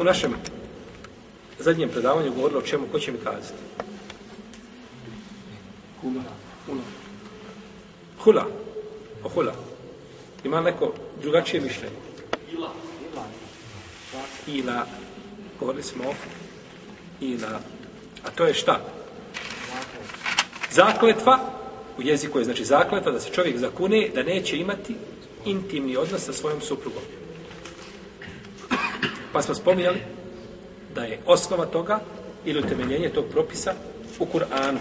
U našem zadnjem predavanju govorilo o čemu, ko će mi kazati? Hula. Hula. Hula. O hula. Ima neko drugačije mišljenje? Ila. Ila. Ila. Govorili smo o Ila. A to je šta? Zakletva. U jeziku je znači zakletva da se čovjek zakune da neće imati intimni odnos sa svojom suprugom. Pa smo spominjali da je osnova toga ili utemeljenje tog propisa u Kur'anu.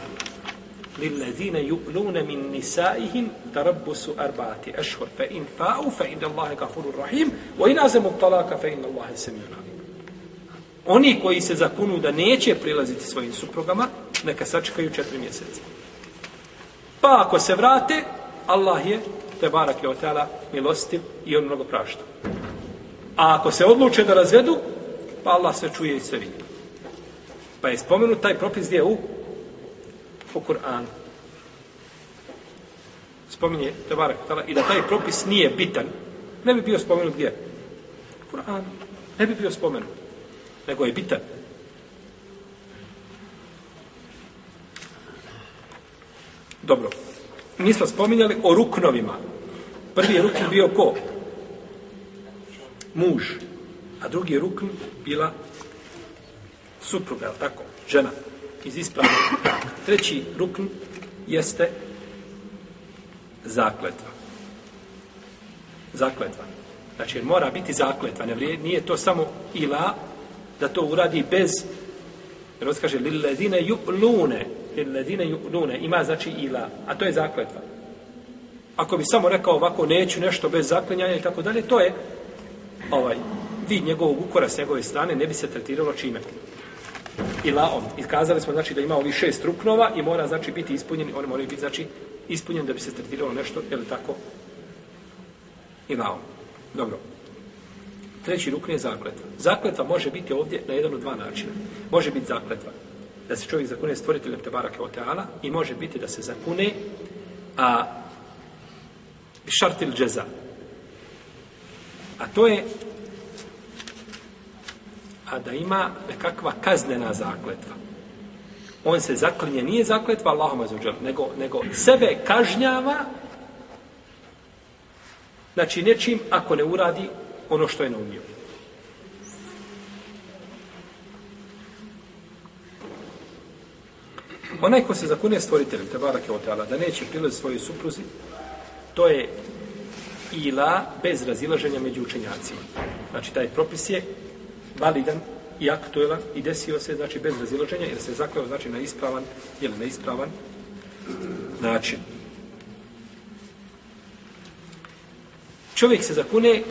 Lillezine yu'lune min nisaihim tarabbusu arba'ati ashhur fa in fa'u fa inna Allaha ghafurur rahim wa in azamu talaka fa inna Allaha samiun alim. Oni koji se zakunu da neće prilaziti svojim suprugama, neka sačekaju četiri mjeseca. Pa ako se vrate, Allah je, te barak je milostiv i on mnogo prašta. A ako se odluče da razvedu, pa Allah sve čuje i sve vidi. Pa je spomenut taj propis gdje u u Kur'anu. Spominje Tebara Tala i da taj propis nije bitan, ne bi bio spomenut gdje? Kur'an. Ne bi bio spomenut. Nego je bitan. Dobro. Mi smo spominjali o ruknovima. Prvi je rukn bio ko? Muž. A drugi rukn bila supruga, je tako? Žena. Iz ispravne. Treći rukn jeste zakletva. Zakletva. Znači, mora biti zakletva. Ne vrije, nije to samo ila da to uradi bez jer on kaže lilledine ju'lune lilledine ju'lune ima znači ila a to je zakletva ako bi samo rekao ovako neću nešto bez zaklinjanja i tako dalje to je ovaj vid njegovog ukora s njegove strane ne bi se tretiralo čime i laom. I kazali smo znači da ima ovih šest ruknova i mora znači biti ispunjeni, oni moraju biti znači ispunjeni da bi se tretiralo nešto, je li tako? I laom. Dobro. Treći rukn je zakletva. Zakletva može biti ovdje na jedan od dva načina. Može biti zakletva da se čovjek zakune stvoriteljem Tebarake oteala i može biti da se zakune a šartil džeza. A to je a da ima nekakva kaznena zakletva. On se zaklinje, nije zakletva Allahom azuđel, nego, nego sebe kažnjava znači nečim ako ne uradi ono što je naumio. Onaj ko se zakune stvoriteljem, te barake otala, da neće prilaz svojoj supruzi, to je ila bez razilaženja među učenjacima. Znači, taj propis je validan i aktuelan i desio se znači bez razilaženja jer se zakleo znači na ispravan ili na ispravan način. Čovjek se zakune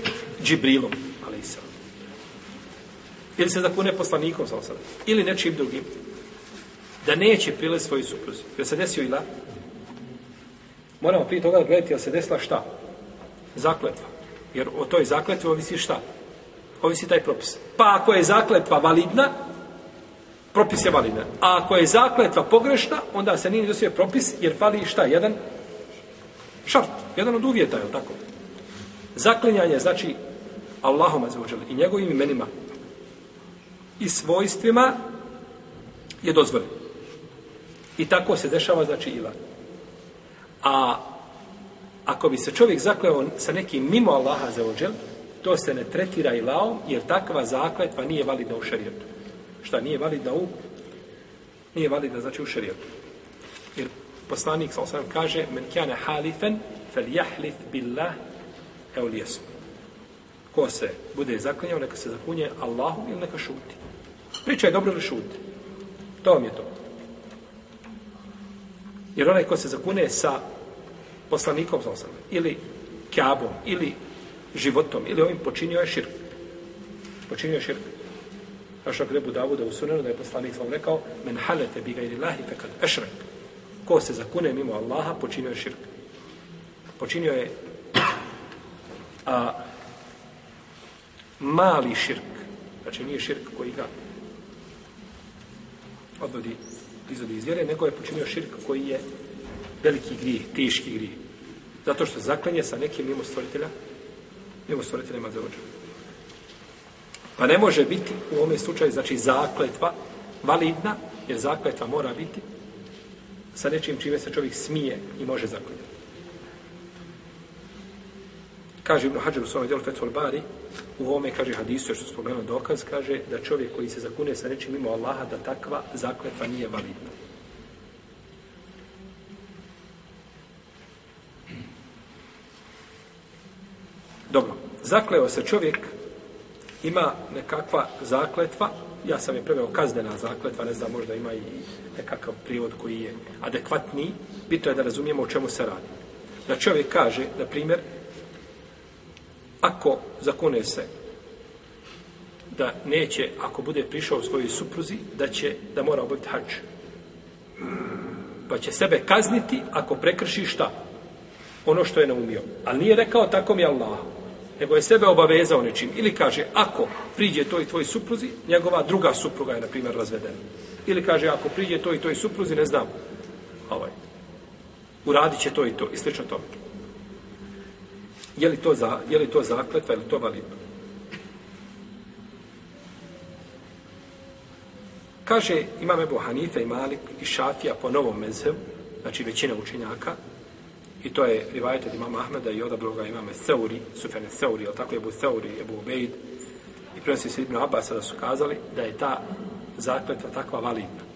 Džibrilom, ali sam. Ili se zakune poslanikom, sam sad. Ili nečim drugim. Da neće prilaz svoju supruzi. Jer se desio ila? Moramo prije toga gledati, jel se desila šta? Zakletva. Jer o toj zakletvi ovisi šta? Ovisi taj propis. Pa ako je zakletva validna, propis je validan. A ako je zakletva pogrešna, onda se nije izosio propis, jer fali šta? Jedan šart, jedan od uvjeta, je tako? Zaklinjanje, znači, Allahom azzawajal i njegovim imenima i svojstvima je dozvoljeno. I tako se dešava, znači, ila. A ako bi se čovjek zakleo sa nekim mimo Allaha azzawajal, to se ne tretira i laom, jer takva zakletva nije validna u šarijetu. Šta nije validna u? Nije validna, znači u šarijetu. Jer poslanik sa osam kaže, men kjane halifen, fel jahlif billah eulijesu. Ko se bude zaklinjao, neka se zakunje Allahu ili neka šuti. Priča je dobro ili šuti. To vam je to. Jer onaj ko se zakune sa poslanikom sa osam, ili kjabom, ili životom ili ovim počinio je širk. Počinio je širk. Naša grebu Davuda u sunenu da je poslanik sam rekao men halete bi gajri lahi fekad ešrek. Ko se zakune mimo Allaha, počinio je širk. Počinio je a, mali širk. Znači nije širk koji ga odvodi izvodi iz vjere, nego je počinio širk koji je veliki grijeh, teški grijeh. Zato što zaklenje sa nekim mimo stvoritelja mimo stvoritelja za ođe. Pa ne može biti u ovome slučaju, znači, zakletva validna, jer zakletva mora biti sa nečim čime se čovjek smije i može zakljeti. Kaže Ibn Hađar u svome djelu Fethul Bari, u ovome, kaže hadisu, što spomenuo dokaz, kaže da čovjek koji se zakune sa nečim mimo Allaha, da takva zakletva nije validna. Dobro, zakleo se čovjek, ima nekakva zakletva, ja sam je preveo kaznena zakletva, ne znam, možda ima i nekakav prijevod koji je adekvatniji, bitno je da razumijemo o čemu se radi. Da čovjek kaže, na primjer, ako zakune se da neće, ako bude prišao svojoj supruzi, da će, da mora obaviti hač. Pa će sebe kazniti ako prekrši šta? Ono što je naumio. Ali nije rekao tako mi Allah. Nego je sebe obavezao nečim. Ili kaže, ako priđe toj tvoj supruzi, njegova druga supruga je, na primjer, razvedena. Ili kaže, ako priđe toj i supruzi, ne znam, ovaj, uradit će to i to. I slično tome. Je li to, za, je li to zakletva, je li to validno? Kaže, imam Ebu Hanife i Malik i Šafija po novom mezhevu, znači većina učenjaka, i to je rivajet od imama Ahmeda i odabro ga imame Seuri, Sufene Seuri, ali tako je Ebu Seuri, Ebu Ubejd, i prenosi se Ibn Abbas da su kazali da je ta zakletva takva validna.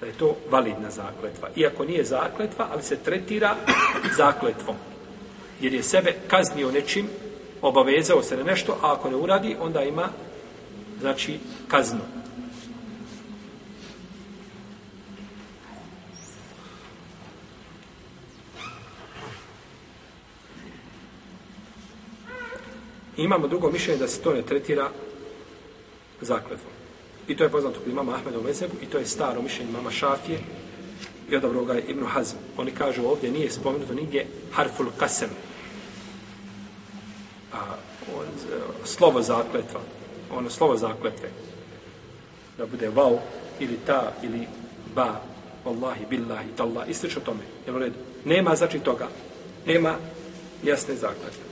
Da je to validna zakletva. Iako nije zakletva, ali se tretira zakletvom jer je sebe kaznio nečim, obavezao se na nešto, a ako ne uradi, onda ima, znači, kaznu. I imamo drugo mišljenje da se to ne tretira zakletvom. I to je poznato kod imama Ahmeda u Mezebu i to je staro mišljenje mama Šafije i odabro ga je Ibnu Hazm. Oni kažu ovdje nije spomenuto nigdje harful kasem, a, on, e, slovo zakletva, ono slovo zakletve, da bude vau, ili ta, ili ba, Wallahi, billahi, tallah, istič o tome. Jel u redu? Nema znači toga. Nema jasne zakletve.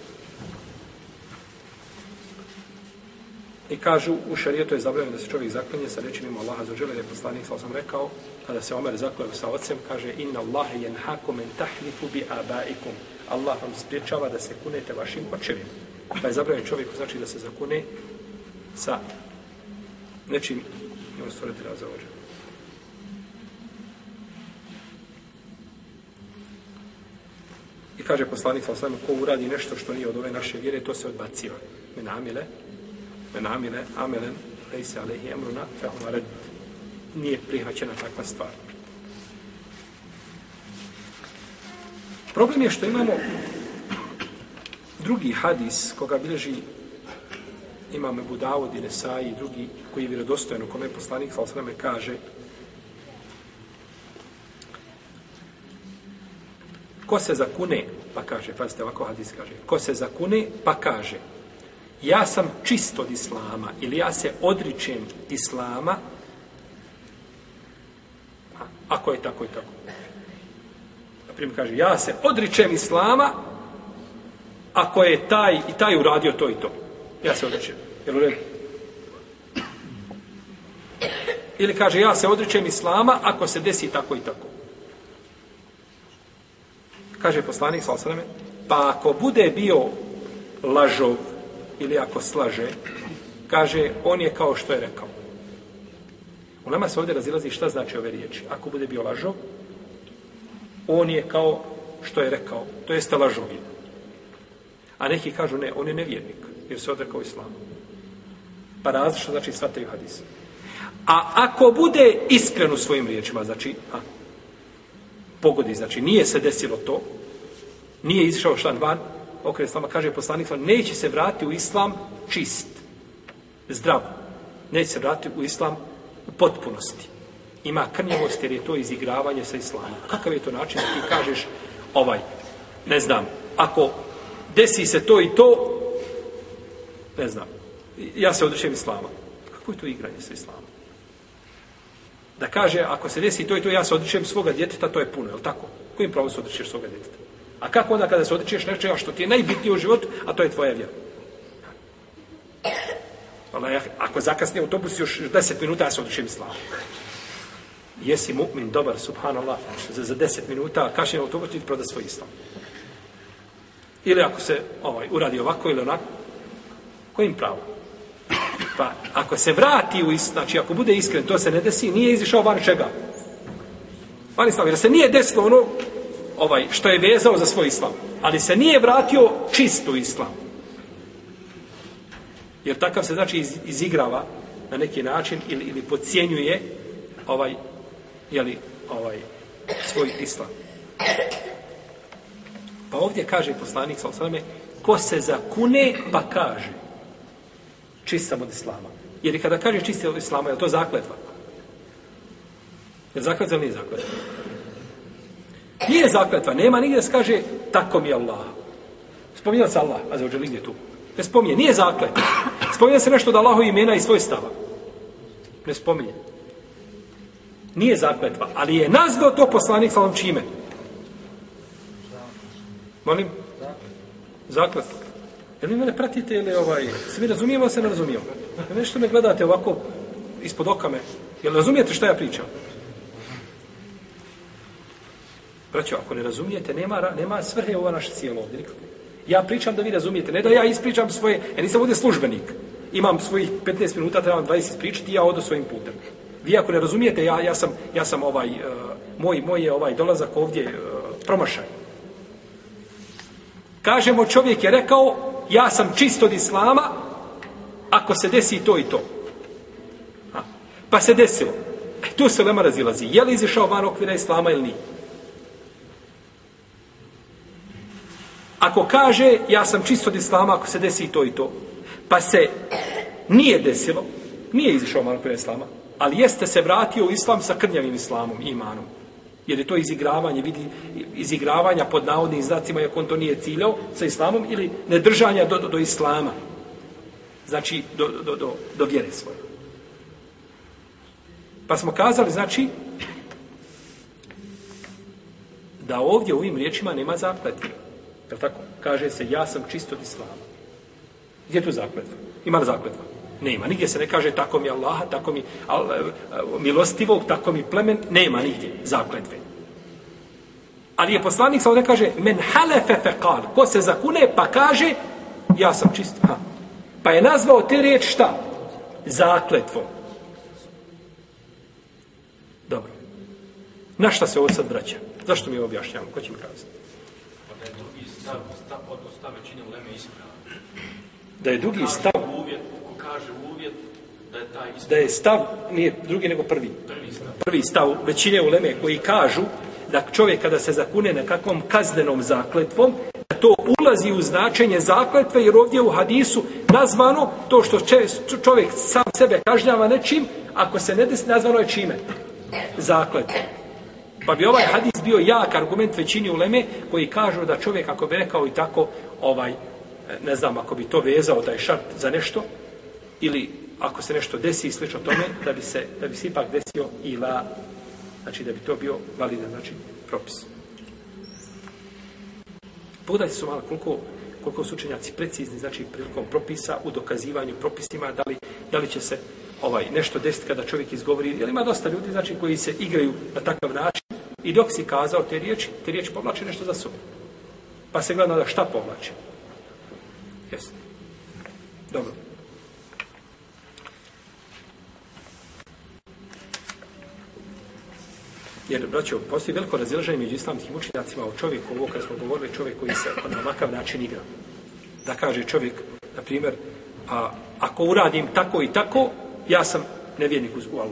I kažu, u šarijetu je zabranjeno da se čovjek zaklinje sa rečima ima Allaha za žele, jer je poslanik, sa sam rekao, kada se Omer zakleo sa ocem, kaže, inna Allahe jenhaku men tahlifu bi abaikum. Allah vam spriječava da se kunete vašim očevima. Pa je zabranjeno čovjeku, znači da se zakune sa nečim i on stvoriti razavođa. I kaže poslanik sa osam, ko uradi nešto što nije od ove naše vjere, to se odbaciva. Me men amile amelen, lejse alehi emruna, fe red, nije prihvaćena takva stvar. Problem je što imamo drugi hadis koga bileži imam Ebu Davod i Nesaj i drugi koji je vjerodostojen u kome poslanik sa osrame kaže ko se zakune pa kaže, pazite ovako hadis kaže ko se zakune pa kaže ja sam čist od islama ili ja se odričem islama ako je tako i tako Na primjer kaže, ja se odričem islama ako je taj i taj uradio to i to. Ja se odričem. Jel u redu? Ili kaže, ja se odričem islama ako se desi tako i tako. Kaže poslanik, sal pa ako bude bio lažov ili ako slaže, kaže, on je kao što je rekao. U nama se ovdje razilazi šta znači ove riječi. Ako bude bio lažov, on je kao što je rekao. To jeste lažovin. A neki kažu ne, on je nevjernik, jer se odrekao islamu. Pa različno znači sva tri hadisa. A ako bude iskren u svojim riječima, znači, a, pogodi, znači, nije se desilo to, nije izišao šlan van, okret islama, kaže poslanik, neće se vratiti u islam čist, zdrav. Neće se vratiti u islam u potpunosti. Ima krnjavost jer je to izigravanje sa islamom. Kakav je to način da ti kažeš ovaj, ne znam, ako desi se to i to, ne znam, ja se odrešem islama. Kako je to igranje sa islamom? Da kaže, ako se desi to i to, ja se odrešem svoga djeteta, to je puno, je li tako? Kojim pravom se odričeš svoga djeteta? A kako onda kada se odričeš nečega što ti je najbitnije u životu, a to je tvoja vjera? Hvala, ja, ako zakasni autobus još 10 minuta, ja se odričem islamu. Jesi mu'min, dobar, subhanallah, za, za 10 minuta, kašnje autobus ti proda svoj islam. Ili ako se ovaj uradi ovako ili onako, kojim pravom? Pa, ako se vrati u islam, znači ako bude iskren, to se ne desi, nije izišao van čega? Van islam, jer se nije desilo ono ovaj, što je vezao za svoj islam. Ali se nije vratio čistu islam. Jer takav se znači iz, izigrava na neki način ili, ili pocijenjuje ovaj, jeli, ovaj, svoj islam. Pa ovdje kaže poslanik sa osvrame, ko se zakune pa kaže čist sam od islama. Jer kada kaže čist od islama, je to zakletva? Je zakletva ili nije zakletva? Nije zakletva, nema nigdje da se kaže tako mi je Allah. Spominjala se Allah, a za nigdje tu. Ne spominje, nije zakletva. Spominje se nešto od Allahu imena i svoj stava. Ne spominje. Nije zakletva, ali je nazvao to poslanik sa čime? Molim? Zakletva. Jel vi mene pratite ili ovaj, se mi razumijemo, se ne razumijemo? Nešto me gledate ovako ispod oka me. Jel razumijete šta ja pričam? Braćo, ako ne razumijete, nema, nema svrhe ova naša cijelo ovdje. Ja pričam da vi razumijete, ne da ja ispričam svoje, ja nisam ovdje službenik. Imam svojih 15 minuta, trebam 20 ispričati i ja odo svojim putem. Vi ako ne razumijete, ja, ja, sam, ja sam ovaj, uh, moj, moj je ovaj dolazak ovdje uh, promašaj. Kažemo, čovjek je rekao, ja sam čist od islama, ako se desi to i to. Ha. Pa se desilo. E, tu se lema razilazi. Je li izišao van okvira islama ili nije? Ako kaže, ja sam čist od islama, ako se desi to i to, pa se nije desilo, nije izišao malo prije islama, ali jeste se vratio u islam sa krnjavim islamom, imanom. Jer je to izigravanje, vidi, izigravanja pod navodnim znacima, ako on to nije ciljao sa islamom, ili nedržanja do, do, do islama. Znači, do, do, do, do vjere svoje. Pa smo kazali, znači, da ovdje u ovim riječima nema zakletve. Je tako? Kaže se, ja sam čist od islama. Gdje je tu zakletva? Ima li zakletva? Nema. Nigdje se ne kaže tako mi Allaha, tako mi al, e, e, milostivog, tako mi plemen. Nema nigdje zakletve. Ali je poslanik sa ovdje kaže men halefe feqal. Ko se zakune pa kaže ja sam čist. Ha. Pa je nazvao te riječ šta? Zakletvom. Dobro. Na šta se ovo sad vraća? Zašto mi objašnjamo? Ko će mi kazati? Pa Stav, stav, stav većine u Leme isprava. Da je drugi stav... Uvjet, kaže uvjet da je taj Da je stav, nije drugi nego prvi. Prvi stav. Prvi stav većine uleme koji kažu da čovjek kada se zakune nekakvom kaznenom zakletvom, da to ulazi u značenje zakletve, jer ovdje u hadisu nazvano to što čovjek sam sebe kažnjava nečim, ako se ne desi, nazvano je čime? Zakletvom. Pa bi ovaj hadis bio jak argument većini uleme koji kažu da čovjek ako bi rekao i tako, ovaj, ne znam, ako bi to vezao da je šart za nešto, ili ako se nešto desi i slično tome, da bi se, da bi se ipak desio i la, znači da bi to bio validan, znači, propis. Pogledajte su malo koliko, koliko su učenjaci precizni, znači, prilikom propisa, u dokazivanju propisima, da li, da li će se ovaj nešto desiti kada čovjek izgovori, jer ima dosta ljudi, znači, koji se igraju na takav način i dok si kazao te riječi, te riječi povlače nešto za sobom. Pa se gleda da šta povlače. Jeste. Dobro. Jer, braćo, postoji veliko razilaženje među islamskim učinjacima o čovjeku, ovo kad smo govorili, čovjek koji se na ovakav način igra. Da kaže čovjek, na primjer, a, ako uradim tako i tako, ja sam nevjernik uz u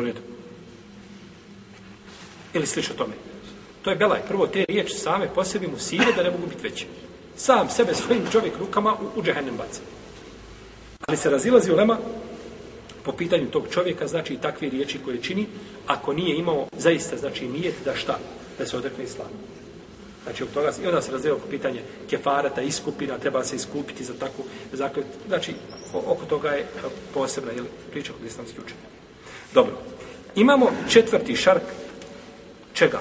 redu? Ili slično tome. To je belaj. Prvo, te riječi same po sebi mu sile da ne mogu biti veće. Sam sebe svojim čovjek rukama u, u džehennem baca. Ali se razilazi u lema po pitanju tog čovjeka, znači i takve riječi koje čini, ako nije imao zaista, znači nijet da šta, da se odrekne islamu. Znači, od toga, i onda se razvijao oko pitanje kefarata, iskupina, treba se iskupiti za takvu zaklet. Znači, oko toga je e, posebna jel, priča kod islamski učenja. Dobro. Imamo četvrti šark čega?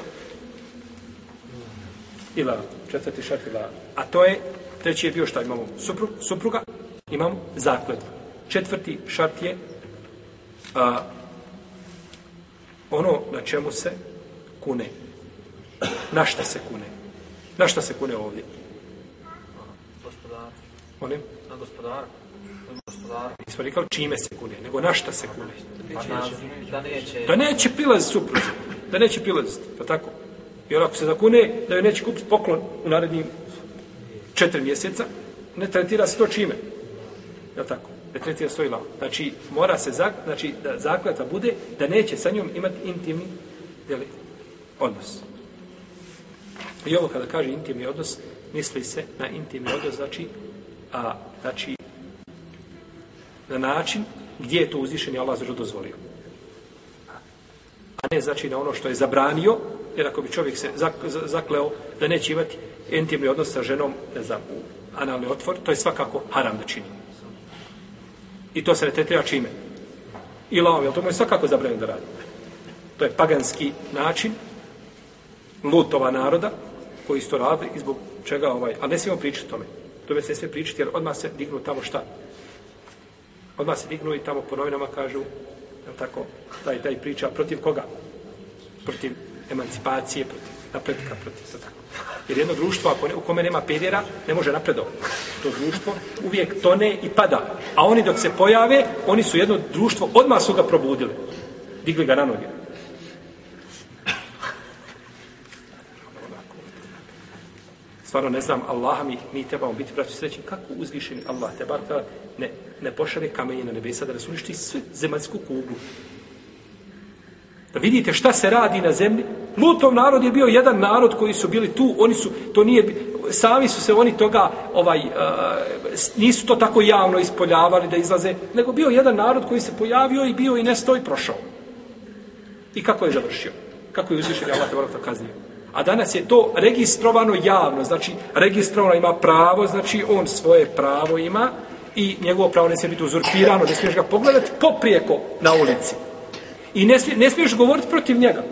Ila, četvrti šark ila. A to je, treći je bio šta imamo? Supru, supruga Imamo zakletvu. Četvrti šart je a, ono na čemu se kune. Na šta se kune? Na šta se kune ovdje? Gospodar. Molim? Na gospodar. Gospodar. Nismo rekao čime se kune, nego na šta se kune. Pa da neće... Da neće prilaziti supruzi. Da neće prilaziti. Pa tako? I ako se zakune da joj neće kupiti poklon u narednim četiri mjeseca, ne tretira se to čime. Je tako? Ne tretira se to ilao. Znači, mora se, zak, znači, da zakljata bude da neće sa njom imati intimni jeli, odnos. I ovo kada kaže intimni odnos, misli se na intimni odnos, znači, a, znači, na način gdje je to uzvišenje Allah zažu dozvolio. A ne znači na ono što je zabranio, jer ako bi čovjek se zakleo da neće imati intimni odnos sa ženom, ne znam, u analni otvor, to je svakako haram da čini. I to se ne tretira čime? I laom, jel to mu je svakako zabranjeno da radi. To je paganski način lutova naroda koji isto radi i zbog čega ovaj, a ne smijemo pričati tome. To već se sve pričati jer odmah se dignu tamo šta? Odmah se dignu i tamo po novinama kažu, je tako, taj, taj priča protiv koga? Protiv emancipacije, protiv napretka, protiv to tako. Jer jedno društvo, ako ne, u kome nema pedera, ne može napredovati. To društvo uvijek tone i pada. A oni dok se pojave, oni su jedno društvo, odmah su ga probudili. Digli ga na noge. Stvarno ne znam, Allaha mi, mi trebamo biti braći srećni. Kako uzvišeni Allah te bar ne, ne pošare kamenje na nebesa da nas uništi sve zemaljsku kuglu. Da vidite šta se radi na zemlji. Lutov narod je bio jedan narod koji su bili tu, oni su, to nije, sami su se oni toga, ovaj, uh, nisu to tako javno ispoljavali da izlaze, nego bio jedan narod koji se pojavio i bio i nestao i prošao. I kako je završio? Kako je uzvišen Allah te vrata kaznio? A danas je to registrovano javno, znači registrovano ima pravo, znači on svoje pravo ima i njegovo pravo ne smije biti uzurpirano, ne smiješ ga pogledati poprijeko na ulici. I ne, smije, ne smiješ govoriti protiv njega.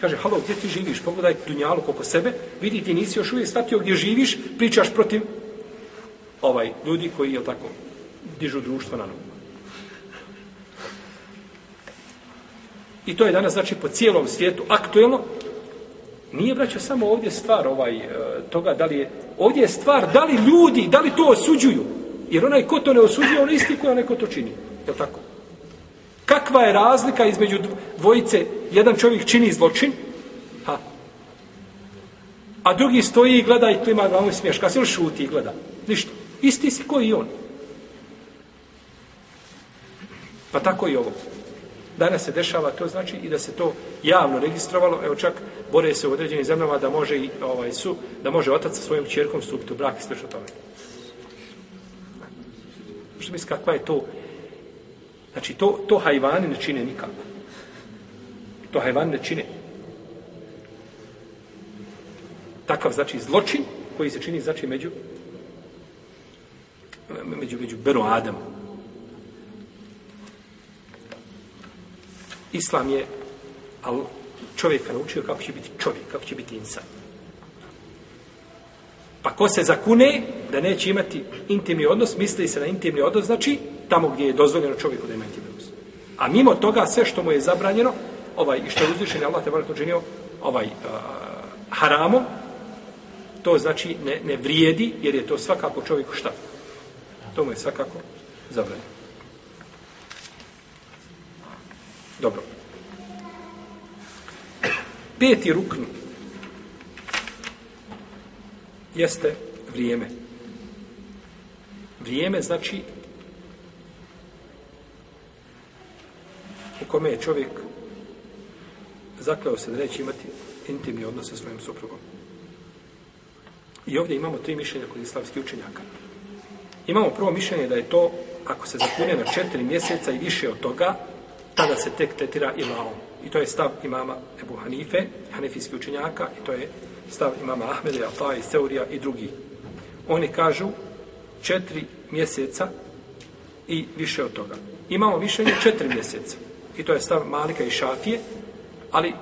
Kaže, halo, gdje ti živiš? Pogledaj dunjalu koliko sebe. Vidi, ti nisi još uvijek shvatio gdje živiš, pričaš protiv ovaj ljudi koji, je tako, dižu društvo na nogu. I to je danas, znači, po cijelom svijetu aktuelno. Nije, braćo, samo ovdje stvar ovaj, e, toga da li je... Ovdje je stvar da li ljudi, da li to osuđuju. Jer onaj ko to ne osuđuje, on isti koji onaj ko to čini. Je tako? Kakva je razlika između dvojice, jedan čovjek čini zločin, ha, a drugi stoji i gleda i klima glavom i smješka, se šuti i gleda? Ništa. Isti si koji i on. Pa tako i ovo. Danas se dešava, to znači i da se to javno registrovalo, evo čak bore se u određenim zemljama da može i ovaj su, da može otac sa svojom čerkom stupiti u brak i sve što tome. Što misli kakva je to Znači, to, to hajvani ne čine nikako. To hajvani ne čine. Takav, znači, zločin koji se čini, znači, među među, među Beno Adam. Islam je al čovjeka naučio kako će biti čovjek, kako će biti insan. Pa ko se zakune da neće imati intimni odnos, misli se na intimni odnos, znači tamo gdje je dozvoljeno čovjeku da ima intimni odnos. A mimo toga, sve što mu je zabranjeno, ovaj, i što je uzvišen, Allah te vrlo učinio, ovaj, uh, haramom, to znači ne, ne vrijedi, jer je to svakako čovjeku šta? To mu je svakako zabranjeno. Dobro. Peti rukn jeste vrijeme. Vrijeme znači u kome je čovjek zakleo se da neće imati intimni odnos sa svojim suprugom. I ovdje imamo tri mišljenja kod islamskih učenjaka. Imamo prvo mišljenje da je to, ako se zakune na četiri mjeseca i više od toga, tada se tek tetira imamom. I to je stav imama Ebu Hanife, hanefijski učenjaka, i to je stav imama Ahmeda, Alta i Seurija i drugi. Oni kažu četiri mjeseca i više od toga. Imamo mišljenje četiri mjeseca. I to je stav Malika i Šafije, ali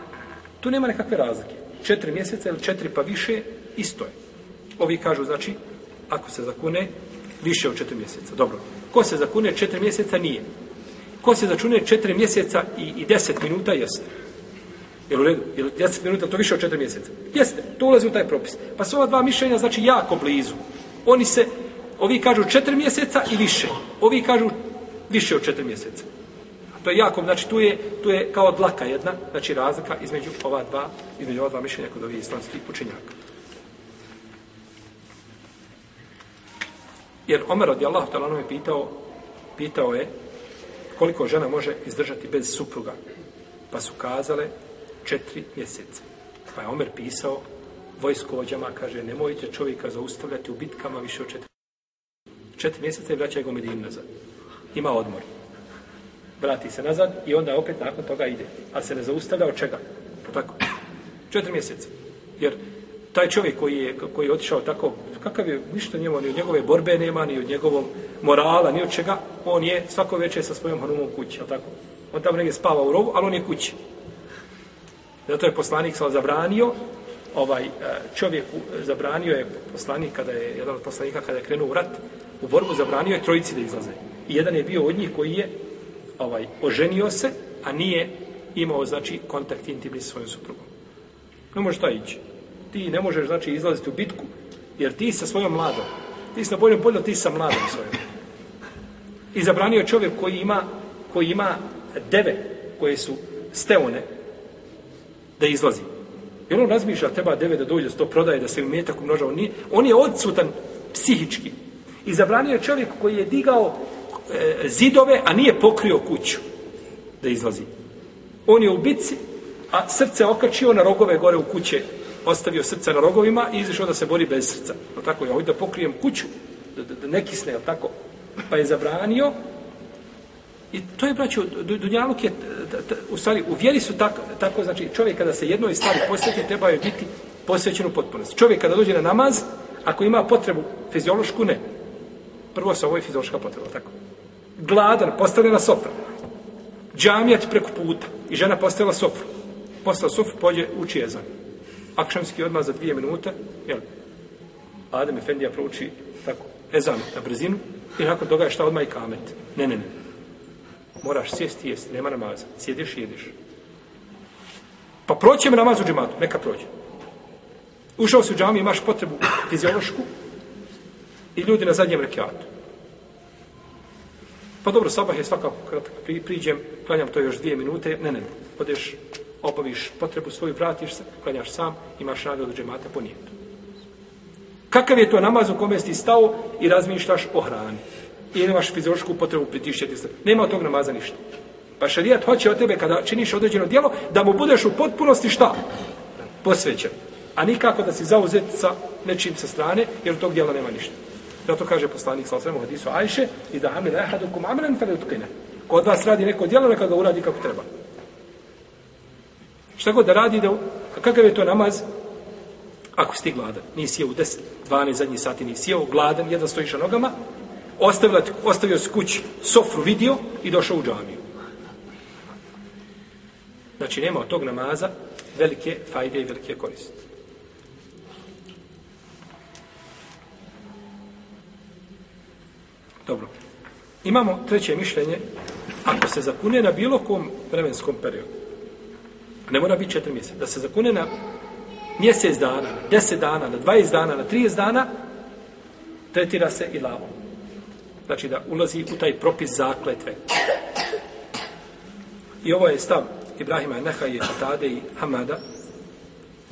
tu nema nekakve razlike. Četiri mjeseca ili četiri pa više, isto je. Ovi kažu, znači, ako se zakune Više od četiri mjeseca. Dobro. Ko se zakune četiri mjeseca? Nije. Ko se začune četiri mjeseca i, i deset minuta? Jeste. Jel u redu? Jel deset minuta to više od četiri mjeseca? Jeste. To ulazi u taj propis. Pa su ova dva mišljenja znači jako blizu. Oni se, ovi kažu četiri mjeseca i više. Ovi kažu više od četiri mjeseca. To je jako, znači tu je, tu je kao dlaka jedna, znači razlika između ova dva, između ova dva mišljenja kod ovih islamskih učenjaka. Jer Omer radijallahu ta'ala je pitao, pitao je koliko žena može izdržati bez supruga. Pa su kazale četiri mjeseca. Pa je Omer pisao vojskovođama, kaže, nemojte čovjeka zaustavljati u bitkama više od četiri. Četiri mjeseca i vraćaj go Medinu nazad. Ima odmor. Vrati se nazad i onda opet nakon toga ide. A se ne zaustavlja od čega? Pa tako. Četiri mjeseca. Jer taj čovjek koji je, koji je otišao tako, kakav je, ništa njemu, ni od njegove borbe nema, ni od njegovog morala, ni od čega, on je svako večer sa svojom hanumom kući, je tako? On tamo negdje spava u rovu, ali on je kući. Zato je poslanik sa zabranio, ovaj čovjek čovjeku e, zabranio je poslanik kada je jedan od poslanika kada je krenuo u rat u borbu zabranio je trojici da izlaze i jedan je bio od njih koji je ovaj oženio se a nije imao znači kontakt intimni sa svojom suprugom ne može to ići ti ne možeš znači izlaziti u bitku jer ti sa svojom mladom ti si na boljem polju ti sa mladom svojom i zabranio čovjek koji ima koji ima deve koje su steone da izlazi Jer on razmišlja, treba deve da dođe, da to prodaje, da se metak umnožava. On, on je odsutan psihički. I zabranio je čovjek koji je digao e, zidove, a nije pokrio kuću da izlazi. On je u bici, a srce okačio na rogove gore u kuće. Ostavio srce na rogovima i izašao da se bori bez srca. No tako, ja hoću da pokrijem kuću, da, da, da ne kisne, tako? Pa je zabranio I to je, braćo, Dunjaluk je, u stvari, u vjeri su tako, tako, znači, čovjek kada se jednoj stvari posveti, treba je biti posvećen u potpunosti. Čovjek kada dođe na namaz, ako ima potrebu fiziološku, ne. Prvo se ovo je fiziološka potreba, tako. Gladan, postavljena sofra. Džamija ti preko puta. I žena postavila sofru. Postavila sofru, pođe, uči jezan. Akšamski odmah za dvije minute, jel? Adem Efendija prouči, tako, ezan na brzinu. I nakon toga je šta odmah i kamet. Ne, ne, ne moraš sjesti i jesti, nema namaza. Sjediš i jediš. Pa proći mi namaz u džematu, neka prođe. Ušao si u džami, imaš potrebu fiziološku i ljudi na zadnjem rekiatu. Pa dobro, sabah je svakako, kad pri, priđem, klanjam to još dvije minute, ne, ne, odeš, obaviš potrebu svoju, vratiš se, klanjaš sam, imaš nagradu džemata po nijetu. Kakav je to namaz u kome si stao i razmišljaš o hrani? i nemaš fiziološku potrebu pritišćati se. Nema od tog namaza ništa. Pa šarijat hoće od tebe kada činiš određeno dijelo da mu budeš u potpunosti šta? Posvećen. A nikako da si zauzet sa nečim sa strane jer od tog dijela nema ništa. Zato kaže poslanik sa osremu hadisu Ajše i da amir ehadukum amren fele utkine. Ko od vas radi neko dijelo, neka ga uradi kako treba. Šta god da radi, da, kakav je to namaz? Ako si ti gladan, nisi je u 10, 12 zadnjih sati, nisi sjeo, gladan, jedan stojiš na nogama, ostavila, ostavio se kući sofru vidio i došao u džamiju. Znači, nema od tog namaza velike fajde i velike koriste. Dobro. Imamo treće mišljenje. Ako se zakune na bilo kom vremenskom periodu, ne mora biti četiri mjeseca, da se zakune na mjesec dana, na deset dana, na dvajest dana, na trijest dana, tretira se i lavom znači da ulazi u taj propis zakletve. I ovo je stav Ibrahima Nehaje, Tade i Hamada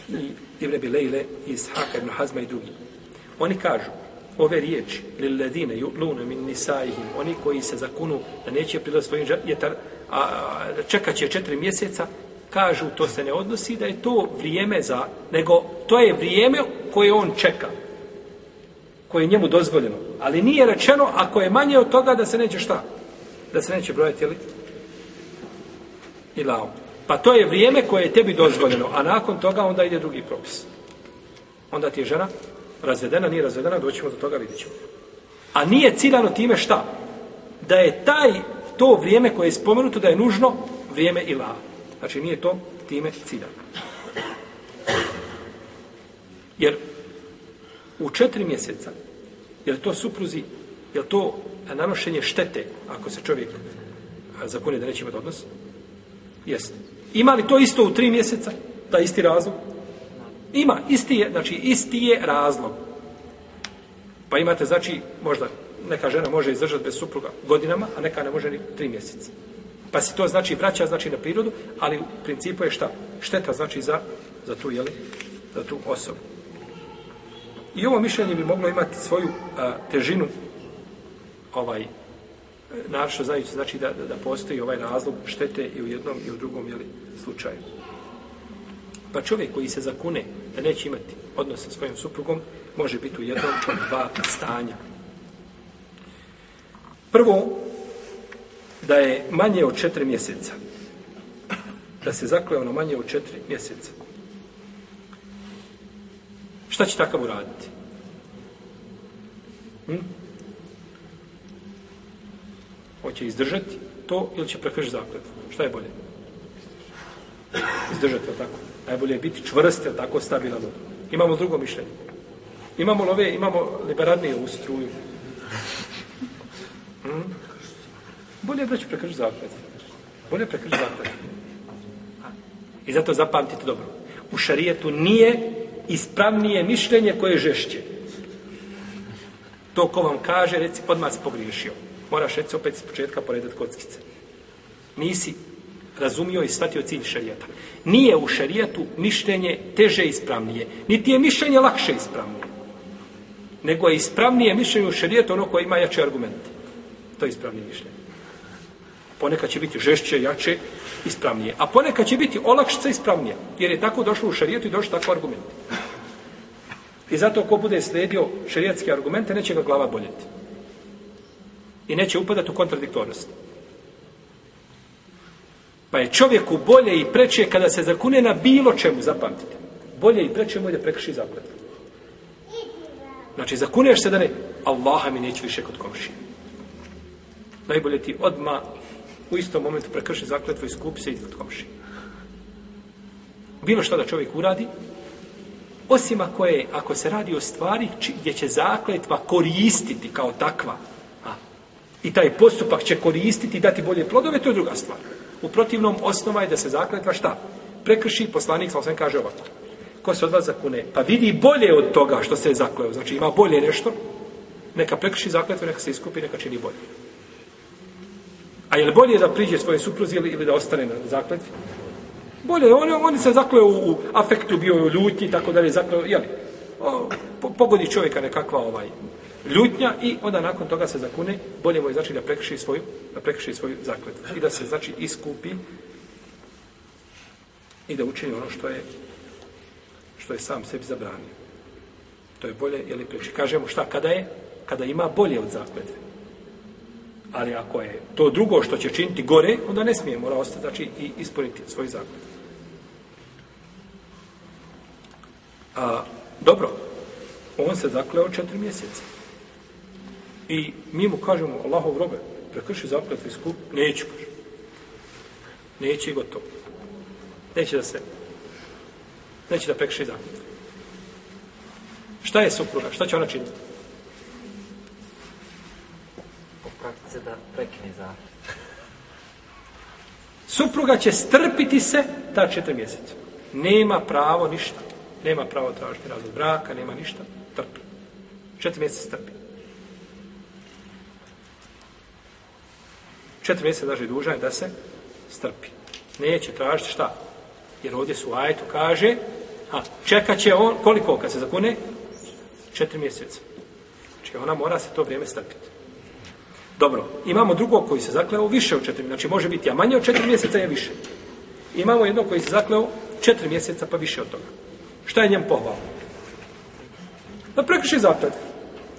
i Ibn Bilejle i Ishaka ibn Hazma i drugi. Oni kažu ove riječi lilladine yu'luna min nisaihim oni koji se zakunu da neće prilaz svojim jetar, a, a čekat će četiri mjeseca kažu to se ne odnosi da je to vrijeme za nego to je vrijeme koje on čeka koje je njemu dozvoljeno. Ali nije rečeno, ako je manje od toga, da se neće šta? Da se neće brojati, ili? Ilao. Pa to je vrijeme koje je tebi dozvoljeno, a nakon toga onda ide drugi propis. Onda ti je žena razvedena, nije razvedena, doćemo do toga, vidjet ćemo. A nije ciljano time šta? Da je taj, to vrijeme koje je spomenuto, da je nužno vrijeme i. Znači nije to time ciljano. Jer u četiri mjeseca, jer to supruzi jer to nanošenje štete ako se čovjek zakone da neće imati odnos? Jeste. Ima li to isto u tri mjeseca? Da isti razlog? Ima. Isti je, znači, isti je razlog. Pa imate, znači, možda neka žena može izdržati bez supruga godinama, a neka ne može ni tri mjeseca. Pa se to znači vraća znači na prirodu, ali u principu je šta? Šteta znači za, za tu, jeli, za tu osobu. I ovo mišljenje bi moglo imati svoju a, težinu ovaj naravno znajući znači da, da, da postoji ovaj razlog štete i u jednom i u drugom jeli, slučaju. Pa čovjek koji se zakune da neće imati odnos sa svojim suprugom, može biti u jednom od dva stanja. Prvo, da je manje od četiri mjeseca. Da se zakleo ono na manje od četiri mjeseca. Šta će takav uraditi? Hm? Hoće izdržati to ili će prekršiti zakletvu? Šta je bolje? Izdržati, je tako? Najbolje je biti čvrst, je tako, stabilan. Imamo drugo mišljenje. Imamo love, imamo liberalnije u struju. Hm? Bolje je da ću prekršiti zakletvu. Bolje je prekršiti zakletvu. I zato zapamtite dobro. U šarijetu nije ispravnije mišljenje koje je žešće. To ko vam kaže, reci, odmah si pogriješio. Moraš reći opet s početka poredati kockice. Nisi razumio i shvatio cilj šarijata. Nije u šarijatu mišljenje teže ispravnije. Niti je mišljenje lakše ispravnije. Nego je ispravnije mišljenje u šarijatu ono koje ima jače argumente. To je ispravnije mišljenje. Ponekad će biti žešće, jače, ispravnije. A ponekad će biti olakšica ispravnija. Jer je tako došlo u šarijetu i došlo tako argument. I zato ko bude slijedio šarijetske argumente, neće ga glava boljeti. I neće upadati u kontradiktornost. Pa je čovjeku bolje i preče kada se zakune na bilo čemu, zapamtite. Bolje i preče mu je da prekrši zakon. Znači, zakuneš se da ne, Allaha mi neće više kod komšije. Najbolje ti odma u istom momentu prekrši zakletvu i skupi se i od komši. Bilo što da čovjek uradi, osim ako, je, ako se radi o stvari či, gdje će zakletva koristiti kao takva, a, i taj postupak će koristiti i dati bolje plodove, to je druga stvar. U protivnom osnova je da se zakletva šta? Prekrši, poslanik sam kaže ovako. Ko se od vas zakune, pa vidi bolje od toga što se je zakleo, znači ima bolje nešto, neka prekrši zakletvu, neka se iskupi, neka čini bolje. A je li bolje da priđe svoje supruzi ili, ili da ostane na zakletvi? Bolje, on, on se zakleo u, u afektu, bio u ljutnji i tako dalje, zakleo, jeli, o, po, pogodi čovjeka nekakva ovaj, ljutnja i onda nakon toga se zakune, bolje mu je znači da prekrši svoju, da prekrši svoju zakletvu i da se znači iskupi i da učini ono što je što je sam sebi zabranio. To je bolje, jeli preči. Kažemo šta, kada je? Kada ima bolje od zakletve. Ali ako je to drugo što će činiti gore, onda ne smije, mora ostati, znači, i ispuniti svoj zaklet. A, dobro, on se zakleo četiri mjeseca. I mi mu kažemo, Allahov robe, prekrši zakletvu i skup, neću, kaže. Neće i gotovo. Neće da se, neće da prekrši zakletvu. Šta je supruga? Šta će ona činiti? Se da prekine za... Supruga će strpiti se ta četiri mjeseca. Nema pravo ništa. Nema pravo tražiti razvod braka, nema ništa. Trpi. Četiri mjeseca strpi. Četiri mjeseca daže dužan da se strpi. Neće tražiti šta? Jer ovdje su ajetu kaže a čekat će on, koliko kad se zakune? Četiri mjeseca. Znači ona mora se to vrijeme strpiti. Dobro, imamo drugog koji se zakleo više od četiri, znači može biti a manje od četiri mjeseca je više. Imamo jednog koji se zakleo četiri mjeseca pa više od toga. Šta je njem pohvalno? Da prekrši zaklet.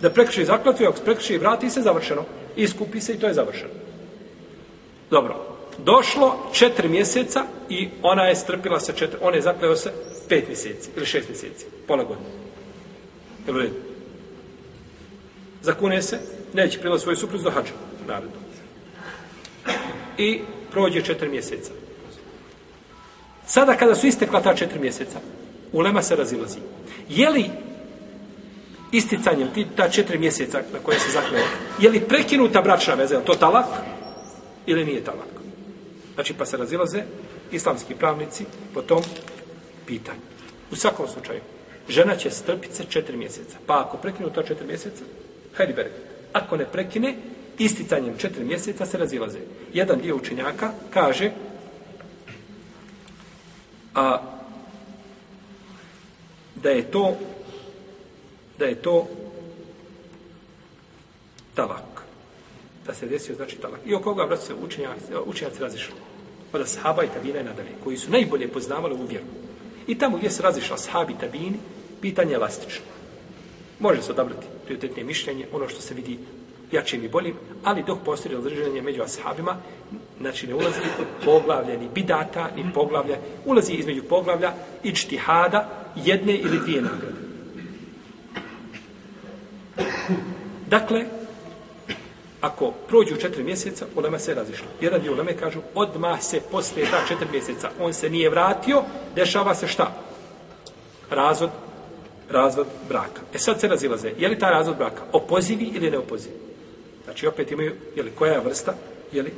Da prekrši zaklet i ako prekrši vrati se završeno. Iskupi se i to je završeno. Dobro. Došlo četiri mjeseca i ona je strpila se četiri, on je zakleo se pet mjeseci ili šest mjeseci, pola godine. Jel u redu? Zakune se, neće prila svoju supruzu do hađa, naredno. I prođe četiri mjeseca. Sada kada su istekla ta četiri mjeseca, ulema se razilazi. Je li isticanjem ti, ta četiri mjeseca na koje se zakljeva, je li prekinuta bračna veza, je to talak ili nije talak? Znači, pa se razilaze islamski pravnici po tom pitanju. U svakom slučaju, žena će strpiti se četiri mjeseca. Pa ako prekinu ta četiri mjeseca, hajdi bere. Ako ne prekine, isticanjem četiri mjeseca se razilaze. Jedan dio učenjaka kaže a, da je to da je to talak. Da se desio, znači talak. I oko koga, brat, se učenjaci, učenjaci razišli. Od ashaba i tabina i nadalje, koji su najbolje poznavali ovu vjeru. I tamo gdje se razišla ashabi i tabini, pitanje je elastično. Može se odabrati prioritetnije mišljenje, ono što se vidi jačim i boljim, ali dok postoji razređenje među ashabima, znači ne ulazi poglavlja ni bidata, ni poglavlja, ulazi između poglavlja i čtihada jedne ili dvije nagrade. Dakle, ako prođu četiri mjeseca, ulema se razišla. Jedan dio uleme kažu, odmah se posle ta četiri mjeseca, on se nije vratio, dešava se šta? Razvod, razvod braka. E sad se razilaze, je li ta razvod braka opozivi ili ne opozivi? Znači opet imaju, je li koja je vrsta, je li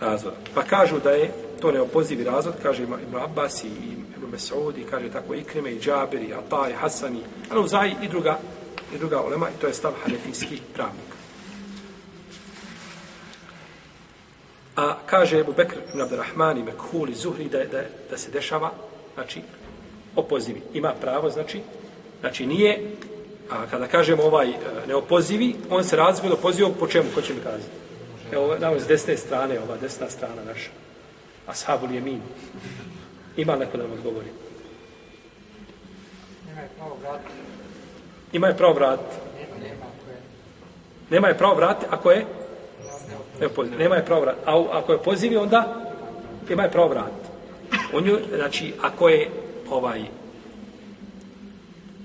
razvod. Pa kažu da je to neopozivi razvod, kaže Ibn Abbas i Ibn Mesaud i kaže tako Ikrime i Džaber i Ata i Hasan i Aluzaj i druga i druga olema i to je stav hanefijskih pravnika. A kaže Ebu Bekr ibn Abdurrahman i Mekhul i Zuhri da, da, da se dešava, znači, opozivi. Ima pravo, znači, znači nije, a kada kažemo ovaj e, neopozivi, on se razvio opozivo po čemu, ko će mi kazati? Evo, namo s desne strane, ova desna strana naša. Ashabul Jemin. Ima neko da vam odgovori? Nema je pravo vratiti. Ima je pravo vratiti. Nema je pravo vratiti ako je ne poziv. Nema je pravo vratiti. A ako je pozivi, onda ima je pravo vratiti. On ju, znači, ako je ovaj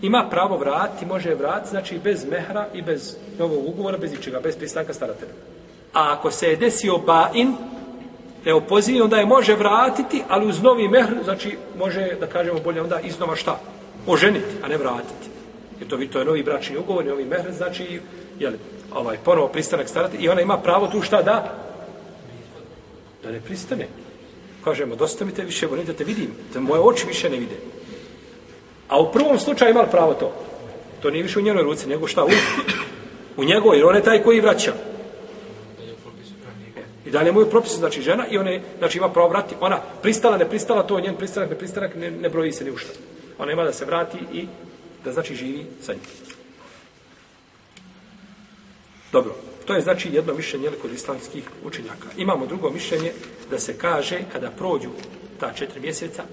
ima pravo vratiti, može je vratiti, znači bez mehra i bez novog ugovora, bez ničega, bez pristanka staratelja. A ako se je desio bain, ne onda je može vratiti, ali uz novi mehr, znači može, da kažemo bolje, onda iznova šta? Oženiti, a ne vratiti. Jer to, to je novi bračni ugovor, novi mehr, znači, jel, ovaj, ponovo pristanak staratelja, i ona ima pravo tu šta da? Da ne pristane. Kažemo, dosta mi te više, ne da te vidim, da moje oči više ne vide. A u prvom slučaju imali pravo to. To nije više u njenoj ruci, nego šta? U, u njegovoj, jer on je taj koji vraća. I dalje mu je propis, znači žena, i ona je, znači ima pravo vratiti. Ona pristala, ne pristala, to je njen pristanak, ne pristanak, ne, ne broji se ni u šta. Ona ima da se vrati i da znači živi sa njim. Dobro, to je znači jedno mišljenje kod islamskih učenjaka. Imamo drugo mišljenje da se kaže kada prođu ta četiri mjeseca,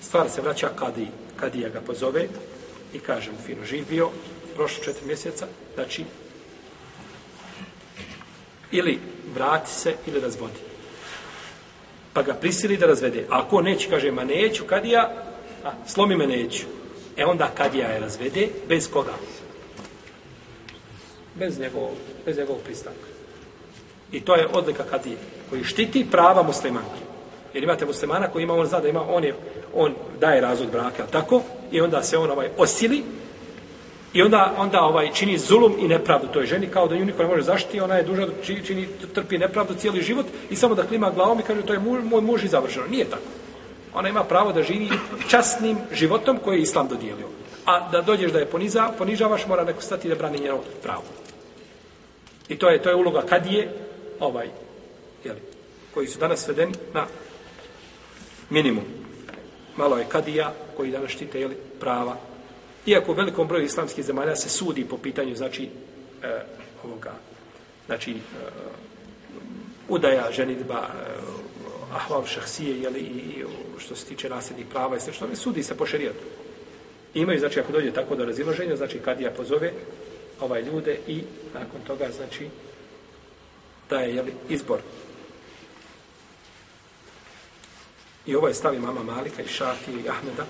stvar se vraća kadi, kadija ga pozove i kaže mu fino živ bio, prošlo četiri mjeseca, znači ili vrati se ili razvodi. Pa ga prisili da razvede. A ako neće, kaže, ma neću, kadija, a, slomi me neću. E onda kadija je razvede, bez koga? Bez njegovog, bez njegovog pristanka. I to je odlika kadije, koji štiti prava muslimanke. Jer imate muslimana koji ima, on zna da ima, on, je, on daje razvod braka, tako? I onda se on ovaj osili I onda onda ovaj čini zulum i nepravdu toj ženi kao da nju niko ne može zaštiti, ona je duža, čini, čini trpi nepravdu cijeli život i samo da klima glavom i kaže to je muž, moj muž i završeno. Nije tako. Ona ima pravo da živi časnim životom koji je islam dodijelio. A da dođeš da je poniza, ponižavaš, mora neko stati da brani njeno pravo. I to je to je uloga kadije, ovaj, jeli, koji su danas svedeni na minimum. Malo je kadija koji danas štite jeli, prava Iako u velikom broju islamskih zemalja se sudi po pitanju, znači, e, ovoga, znači, e, udaja, ženitba, e, ahval šahsije, jeli, i što se tiče nasljednih prava i sve što ne sudi se po šerijatu. Imaju, znači, ako dođe tako do razilaženja, znači, kadija pozove ovaj ljude i nakon toga, znači, daje, jeli, izbor. I ovo je stavi mama Malika i Šafi i Ahmeda,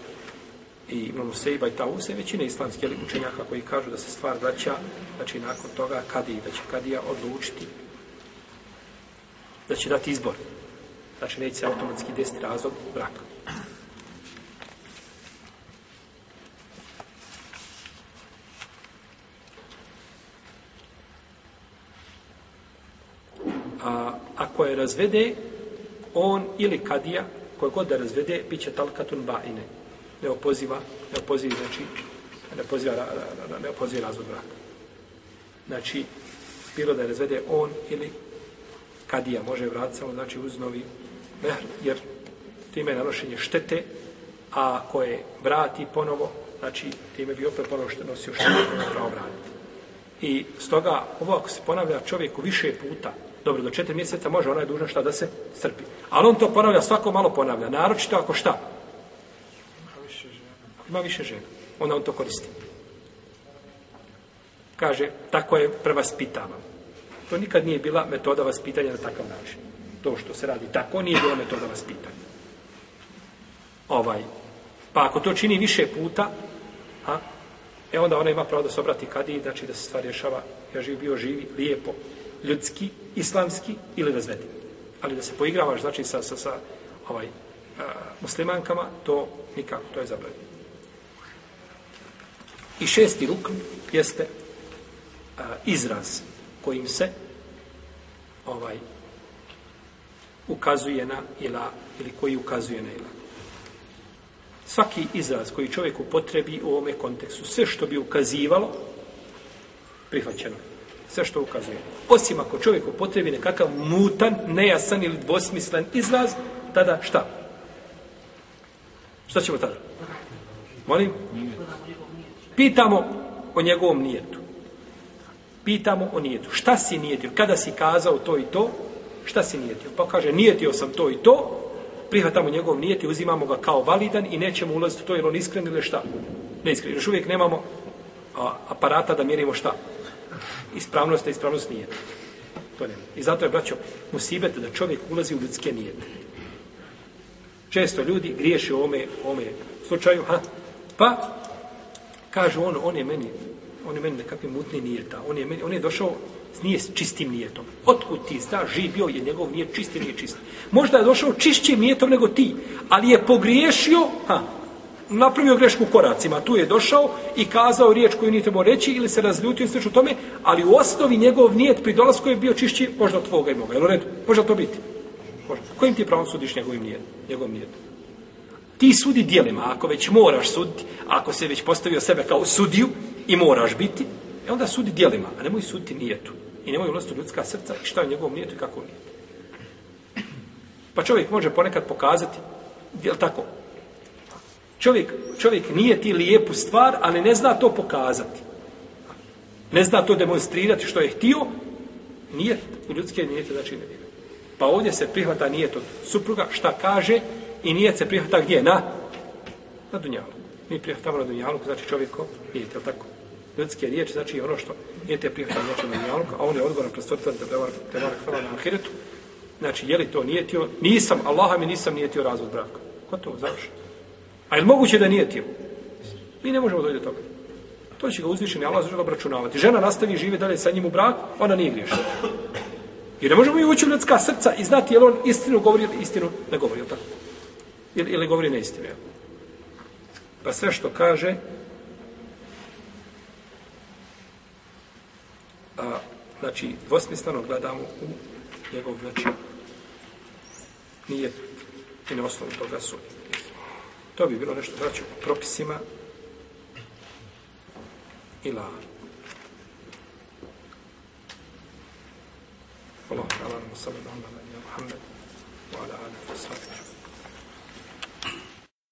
i Ibn Sejba i Tause, većine islamske učenjaka koji kažu da se stvar vraća, znači nakon toga kad da će kadija odlučiti da će dati izbor. Znači neće se automatski desiti razlog braka. ako je razvede, on ili kadija, koje god da razvede, bit će talkatun ba'ine. Ne opoziva, ne opoziva, znači, ne opoziva, ne opoziva razvod braka. Znači, bilo da je razvede on ili kadija, može vratiti samo, znači, uz novi mehr, jer time je nanošenje štete, a koje vrati ponovo, znači, time bi opet ponovo što nosio štete, koje pravo vratiti. I stoga, ovo ako se ponavlja čovjeku više puta, dobro, do četiri mjeseca može, ona je dužna šta da se strpi. Ali on to ponavlja, svako malo ponavlja, naročito ako šta? Ima više žena, onda on to koristi. Kaže, tako je prevaspitavan. To nikad nije bila metoda vaspitanja na takav način. To što se radi tako nije bila metoda vaspitanja. Ovaj. Pa ako to čini više puta, a, e onda ona ima pravo da se obrati kadi, znači da se stvar rješava, ja živ bio živi, lijepo, ljudski, islamski ili razvedi. Ali da se poigravaš, znači, sa, sa, sa ovaj, a, muslimankama, to nikako, to je zabranjeno. I šesti rukn jeste a, izraz kojim se ovaj ukazuje na ila ili koji ukazuje na ila. Svaki izraz koji čovjek upotrebi u ovome kontekstu, sve što bi ukazivalo, prihvaćeno. Sve što ukazuje. Osim ako čovjek upotrebi nekakav mutan, nejasan ili dvosmislen izraz, tada šta? Šta ćemo tada? Molim? Pitamo o njegovom nijetu. Pitamo o nijetu. Šta si nijetio? Kada si kazao to i to? Šta si nijetio? Pa kaže, nijetio sam to i to, prihvatamo njegov nijet i uzimamo ga kao validan i nećemo ulaziti u to, jer on iskren ili šta? Neiskren. Još uvijek nemamo a, aparata da mjerimo šta? Ispravnost, a ispravnost nije. To nema. I zato je, braćo, musibete da čovjek ulazi u ljudske nijete. Često ljudi griješe u ome, u slučaju, ha? pa kažu on, on je meni, on je meni nekakve mutne nijeta, on je, meni, on je došao nije s čistim nijetom. Otkud ti zna, živio je njegov nije čisti, nije čist. Možda je došao čišćim nijetom nego ti, ali je pogriješio, ha, napravio grešku u koracima. Tu je došao i kazao riječ koju nije trebao reći ili se razljutio i u tome, ali u osnovi njegov nijet pri dolasku je bio čišći možda od tvoga i moga. Jel u redu? Može to biti? Može. Kojim ti pravom sudiš njegovim nijet? Njegov nijet? Ti sudi dijelima, ako već moraš suditi, ako se već postavio sebe kao sudiju i moraš biti, e onda sudi dijelima, a nemoj suditi nijetu. I nemoj ulaziti u ljudska srca i šta je njegovom nijetu i kako nije. Pa čovjek može ponekad pokazati, je tako? Čovjek, čovjek nije ti lijepu stvar, ali ne zna to pokazati. Ne zna to demonstrirati što je htio, nije u ljudske nijete, znači ne vjeruje. Pa ovdje se prihvata nijet od supruga, šta kaže, i nijet se prihvata gdje? Na? Na dunjalu. Mi prihvatamo na dunjalu, znači čovjeko nijet, je tako? Ljudske riječi, znači ono što nije te prihvata znači na dunjalu, a on je odgovoran predstavitelj te barak hvala na ahiretu. Znači, je li to nijetio? Nisam, Allaha mi nisam nijetio razvod braka. Ko to? A je li moguće da nijetio? Mi ne možemo dojde do toga. To će ga uzvišeni Allah zažele obračunavati. Žena nastavi žive živi dalje sa njim u braku, ona nije griješna. Jer ne možemo i ući u ljudska srca i znati je li on istinu govori ili istinu ne govori, ili tako? Ili, ili govori neistinu, jel? Pa sve što kaže, a, znači, dvosmisleno gledamo u njegov, znači, nije i na osnovu toga su. To bi bilo nešto, znači, u propisima. Ila. Allah ta'ala sallallahu alaihi wa sallam Muhammed wa ala Allah, Allah, Allah,